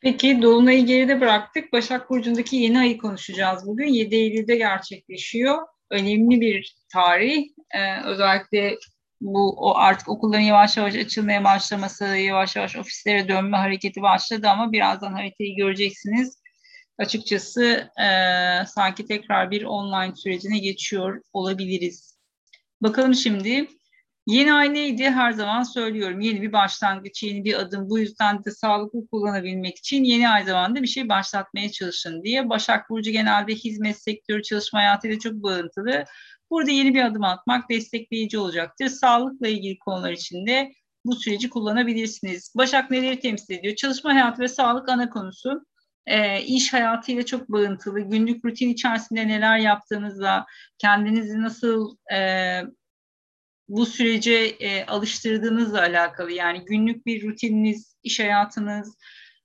Peki Dolunay'ı geride bıraktık. Başak Burcu'ndaki yeni ayı konuşacağız bugün. 7 Eylül'de gerçekleşiyor. Önemli bir tarih. Ee, özellikle bu o artık okulların yavaş yavaş açılmaya başlaması, yavaş yavaş ofislere dönme hareketi başladı ama birazdan haritayı göreceksiniz. Açıkçası e, sanki tekrar bir online sürecine geçiyor olabiliriz. Bakalım şimdi Yeni ay neydi? Her zaman söylüyorum. Yeni bir başlangıç, yeni bir adım. Bu yüzden de sağlıklı kullanabilmek için yeni ay zamanında bir şey başlatmaya çalışın diye. Başak Burcu genelde hizmet sektörü, çalışma hayatıyla çok bağıntılı. Burada yeni bir adım atmak destekleyici olacaktır. Sağlıkla ilgili konular için de bu süreci kullanabilirsiniz. Başak neleri temsil ediyor? Çalışma hayatı ve sağlık ana konusu. E, iş hayatıyla çok bağıntılı. Günlük rutin içerisinde neler yaptığınızla, kendinizi nasıl e, bu sürece e, alıştırdığınızla alakalı yani günlük bir rutininiz, iş hayatınız,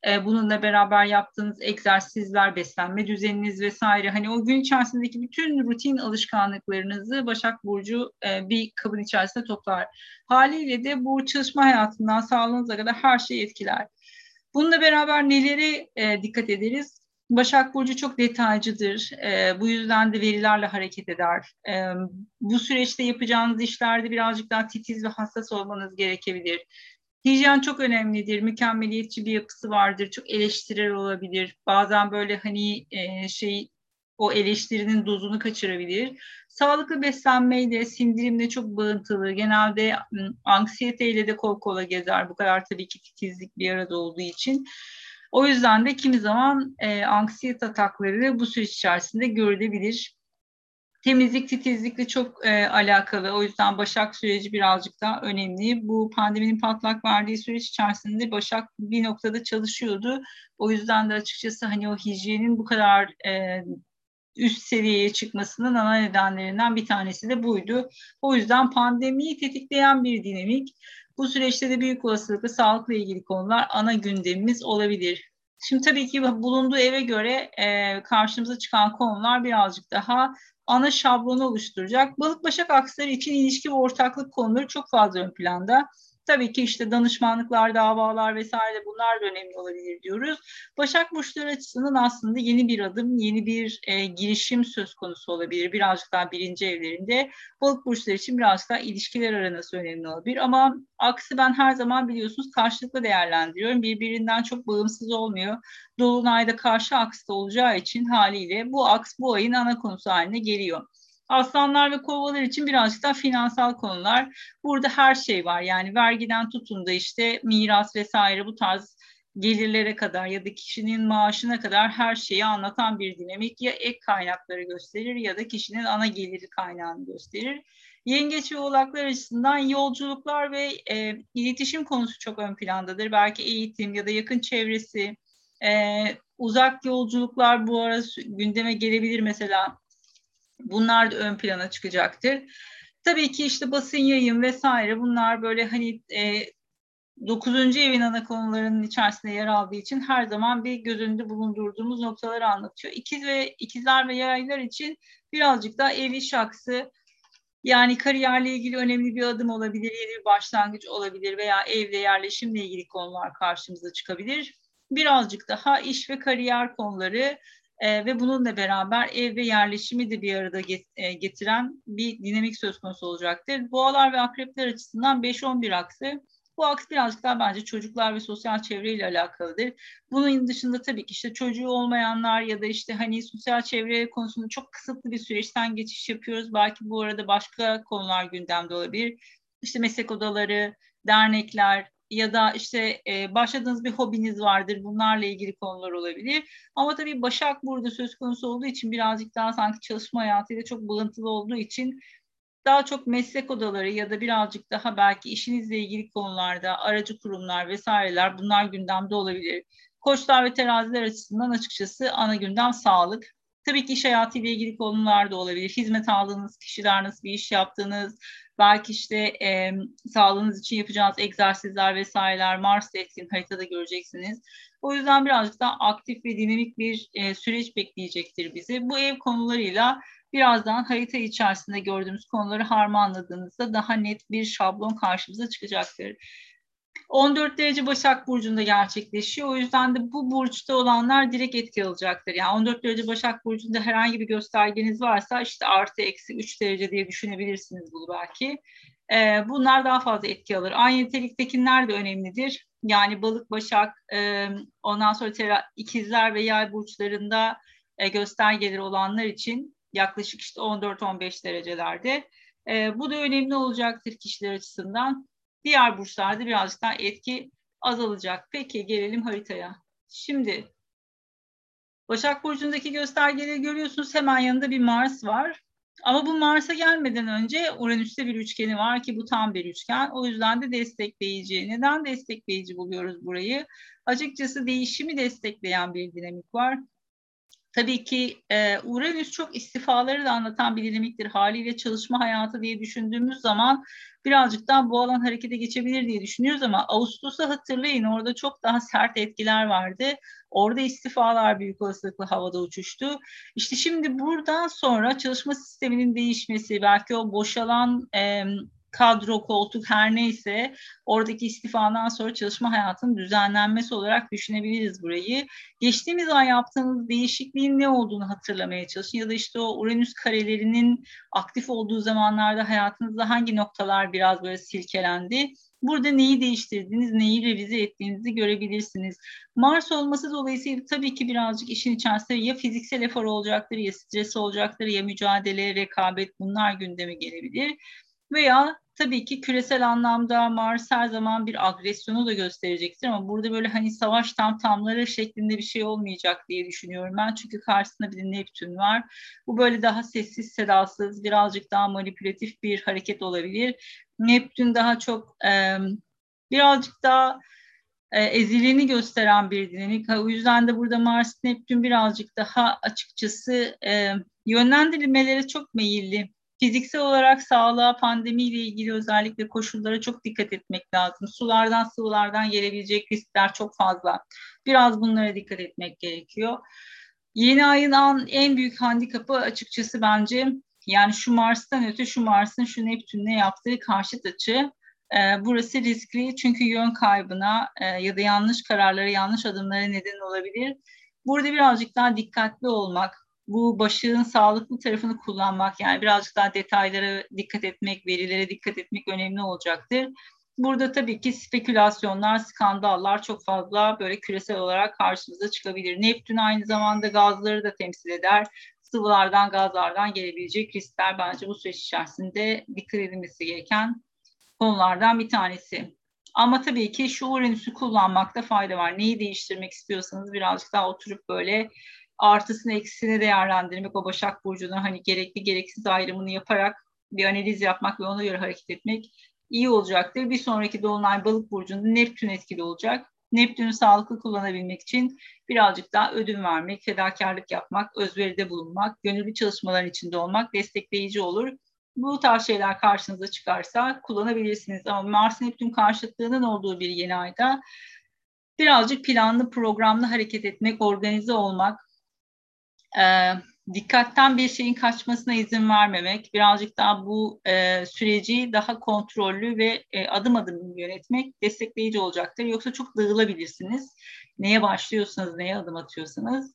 e, bununla beraber yaptığınız egzersizler, beslenme düzeniniz vesaire hani o gün içerisindeki bütün rutin alışkanlıklarınızı Başak Burcu e, bir kabın içerisinde toplar. Haliyle de bu çalışma hayatından sağlığınıza kadar her şeyi etkiler. Bununla beraber neleri e, dikkat ederiz? Başak Burcu çok detaycıdır. E, bu yüzden de verilerle hareket eder. E, bu süreçte yapacağınız işlerde birazcık daha titiz ve hassas olmanız gerekebilir. Hijyen çok önemlidir. Mükemmeliyetçi bir yapısı vardır. Çok eleştirel olabilir. Bazen böyle hani e, şey o eleştirinin dozunu kaçırabilir. Sağlıklı beslenmeyle, sindirimle çok bağıntılı. Genelde anksiyeteyle de kol kola gezer. Bu kadar tabii ki titizlik bir arada olduğu için. O yüzden de kimi zaman e, anksiyete atakları bu süreç içerisinde görülebilir. Temizlik, titizlikle çok e, alakalı. O yüzden Başak süreci birazcık daha önemli. Bu pandeminin patlak verdiği süreç içerisinde Başak bir noktada çalışıyordu. O yüzden de açıkçası hani o hijyenin bu kadar e, üst seviyeye çıkmasının ana nedenlerinden bir tanesi de buydu. O yüzden pandemiyi tetikleyen bir dinamik. Bu süreçte de büyük olasılıkla sağlıkla ilgili konular ana gündemimiz olabilir. Şimdi tabii ki bulunduğu eve göre e, karşımıza çıkan konular birazcık daha ana şablonu oluşturacak. Balık başak aksları için ilişki ve ortaklık konuları çok fazla ön planda. Tabii ki işte danışmanlıklar, davalar vesaire bunlar da önemli olabilir diyoruz. Başak Burçları açısından aslında yeni bir adım, yeni bir e, girişim söz konusu olabilir. Birazcık daha birinci evlerinde. Balık Burçları için birazcık daha ilişkiler aranası önemli olabilir. Ama aksi ben her zaman biliyorsunuz karşılıklı değerlendiriyorum. Birbirinden çok bağımsız olmuyor. Dolunayda karşı aksta olacağı için haliyle bu aks bu ayın ana konusu haline geliyor. Aslanlar ve kovalar için birazcık daha finansal konular. Burada her şey var. Yani vergiden tutun da işte miras vesaire bu tarz gelirlere kadar ya da kişinin maaşına kadar her şeyi anlatan bir dinamik ya ek kaynakları gösterir ya da kişinin ana geliri kaynağını gösterir. Yengeç ve oğlaklar açısından yolculuklar ve e, iletişim konusu çok ön plandadır. Belki eğitim ya da yakın çevresi, e, uzak yolculuklar bu ara gündeme gelebilir mesela Bunlar da ön plana çıkacaktır. Tabii ki işte basın yayın vesaire bunlar böyle hani e, 9. evin ana konularının içerisinde yer aldığı için her zaman bir göz önünde bulundurduğumuz noktaları anlatıyor. İkiz ve ikizler ve yaylar için birazcık daha ev iş aksı yani kariyerle ilgili önemli bir adım olabilir, yeni bir başlangıç olabilir veya evde yerleşimle ilgili konular karşımıza çıkabilir. Birazcık daha iş ve kariyer konuları e, ve bununla beraber ev ve yerleşimi de bir arada get, e, getiren bir dinamik söz konusu olacaktır. Boğalar ve akrepler açısından 5-11 aksı bu aks birazcık daha bence çocuklar ve sosyal çevreyle alakalıdır. Bunun dışında tabii ki işte çocuğu olmayanlar ya da işte hani sosyal çevre konusunda çok kısıtlı bir süreçten geçiş yapıyoruz. Belki bu arada başka konular gündemde olabilir. İşte meslek odaları, dernekler, ya da işte e, başladığınız bir hobiniz vardır. Bunlarla ilgili konular olabilir. Ama tabii Başak burada söz konusu olduğu için birazcık daha sanki çalışma hayatıyla çok bağıntılı olduğu için daha çok meslek odaları ya da birazcık daha belki işinizle ilgili konularda aracı kurumlar vesaireler bunlar gündemde olabilir. Koçlar ve teraziler açısından açıkçası ana gündem sağlık. Tabii ki iş hayatıyla ilgili konular da olabilir. Hizmet aldığınız kişiler nasıl bir iş yaptığınız, belki işte e, sağlığınız için yapacağınız egzersizler vesaireler Mars etkin haritada göreceksiniz. O yüzden birazcık daha aktif ve dinamik bir e, süreç bekleyecektir bizi. Bu ev konularıyla birazdan harita içerisinde gördüğümüz konuları harmanladığınızda daha net bir şablon karşımıza çıkacaktır. 14 derece Başak Burcu'nda gerçekleşiyor. O yüzden de bu burçta olanlar direkt etki alacaktır. Yani 14 derece Başak Burcu'nda herhangi bir göstergeniz varsa işte artı eksi 3 derece diye düşünebilirsiniz bunu belki. Ee, bunlar daha fazla etki alır. Aynı niteliktekiler de önemlidir. Yani balık, başak, e, ondan sonra tera, ikizler ve yay burçlarında e, göstergeleri olanlar için yaklaşık işte 14-15 derecelerde. E, bu da önemli olacaktır kişiler açısından. Diğer burçlarda birazcık daha etki azalacak. Peki gelelim haritaya. Şimdi Başak Burcu'ndaki göstergeleri görüyorsunuz. Hemen yanında bir Mars var. Ama bu Mars'a gelmeden önce Uranüs'te bir üçgeni var ki bu tam bir üçgen. O yüzden de destekleyici. Neden destekleyici buluyoruz burayı? Açıkçası değişimi destekleyen bir dinamik var. Tabii ki e, Uranüs çok istifaları da anlatan bir dinamiktir. Haliyle çalışma hayatı diye düşündüğümüz zaman birazcık daha bu alan harekete geçebilir diye düşünüyoruz ama Ağustos'u hatırlayın orada çok daha sert etkiler vardı. Orada istifalar büyük olasılıkla havada uçuştu. İşte şimdi buradan sonra çalışma sisteminin değişmesi, belki o boşalan e, kadro, koltuk her neyse oradaki istifadan sonra çalışma hayatının düzenlenmesi olarak düşünebiliriz burayı. Geçtiğimiz ay yaptığınız değişikliğin ne olduğunu hatırlamaya çalışın ya da işte o Uranüs karelerinin aktif olduğu zamanlarda hayatınızda hangi noktalar biraz böyle silkelendi Burada neyi değiştirdiğiniz, neyi revize ettiğinizi görebilirsiniz. Mars olması dolayısıyla tabii ki birazcık işin içerisinde ya fiziksel efor olacaktır, ya stres olacaktır, ya mücadele, rekabet bunlar gündeme gelebilir. Veya tabii ki küresel anlamda Mars her zaman bir agresyonu da gösterecektir ama burada böyle hani savaş tam tamları şeklinde bir şey olmayacak diye düşünüyorum ben. Çünkü karşısında bir de Neptün var. Bu böyle daha sessiz, sedasız, birazcık daha manipülatif bir hareket olabilir. Neptün daha çok e, birazcık daha e, ezilini gösteren bir dinamik. O yüzden de burada Mars Neptün birazcık daha açıkçası e, yönlendirilmelere çok meyilli fiziksel olarak sağlığa, pandemiyle ilgili özellikle koşullara çok dikkat etmek lazım. Sulardan, sıvılardan gelebilecek riskler çok fazla. Biraz bunlara dikkat etmek gerekiyor. Yeni ayın en büyük handikapı açıkçası bence yani şu Mars'tan öte şu Mars'ın şu Neptün'le yaptığı karşıt açı. E, burası riskli çünkü yön kaybına e, ya da yanlış kararlara, yanlış adımlara neden olabilir. Burada birazcık daha dikkatli olmak, bu başlığın sağlıklı tarafını kullanmak yani birazcık daha detaylara dikkat etmek, verilere dikkat etmek önemli olacaktır. Burada tabii ki spekülasyonlar, skandallar çok fazla böyle küresel olarak karşımıza çıkabilir. Neptün aynı zamanda gazları da temsil eder. Sıvılardan, gazlardan gelebilecek riskler bence bu süreç içerisinde dikkat edilmesi gereken konulardan bir tanesi. Ama tabii ki şu Uranüs'ü kullanmakta fayda var. Neyi değiştirmek istiyorsanız birazcık daha oturup böyle artısını eksisini değerlendirmek, o Başak Burcu'nun hani gerekli gereksiz ayrımını yaparak bir analiz yapmak ve ona göre hareket etmek iyi olacaktır. Bir sonraki Dolunay Balık Burcu'nda Neptün etkili olacak. Neptün'ü sağlıklı kullanabilmek için birazcık daha ödün vermek, fedakarlık yapmak, özveride bulunmak, gönüllü çalışmaların içinde olmak destekleyici olur. Bu tarz şeyler karşınıza çıkarsa kullanabilirsiniz. Ama Mars Neptün karşıtlığının olduğu bir yeni ayda birazcık planlı programlı hareket etmek, organize olmak, e, dikkatten bir şeyin kaçmasına izin vermemek, birazcık daha bu e, süreci daha kontrollü ve e, adım adım yönetmek destekleyici olacaktır. Yoksa çok dağılabilirsiniz. Neye başlıyorsanız, neye adım atıyorsanız.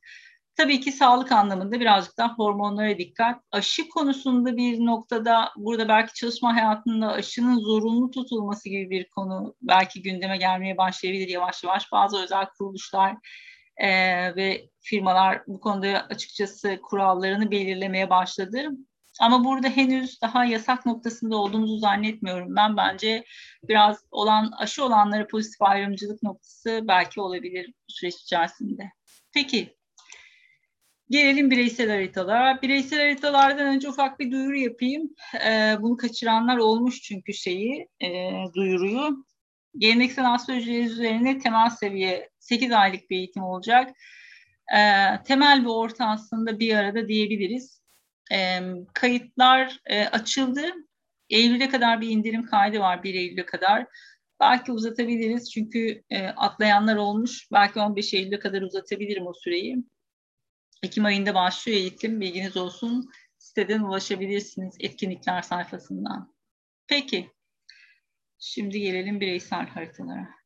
Tabii ki sağlık anlamında birazcık daha hormonlara dikkat. Aşı konusunda bir noktada burada belki çalışma hayatında aşının zorunlu tutulması gibi bir konu belki gündeme gelmeye başlayabilir yavaş yavaş. Bazı özel kuruluşlar e, ve firmalar bu konuda açıkçası kurallarını belirlemeye başladı. Ama burada henüz daha yasak noktasında olduğumuzu zannetmiyorum. Ben bence biraz olan aşı olanlara pozitif ayrımcılık noktası belki olabilir bu süreç içerisinde. Peki Gelelim bireysel haritalara. Bireysel haritalardan önce ufak bir duyuru yapayım. Ee, bunu kaçıranlar olmuş çünkü şeyi, e, duyuruyu. Geleneksel astroloji üzerine temel seviye 8 aylık bir eğitim olacak. E, temel ve orta aslında bir arada diyebiliriz. E, kayıtlar e, açıldı. Eylül'e kadar bir indirim kaydı var 1 Eylül'e kadar. Belki uzatabiliriz çünkü e, atlayanlar olmuş. Belki 15 Eylül'e kadar uzatabilirim o süreyi. Ekim ayında başlıyor eğitim. Bilginiz olsun. Siteden ulaşabilirsiniz etkinlikler sayfasından. Peki. Şimdi gelelim bireysel haritalara.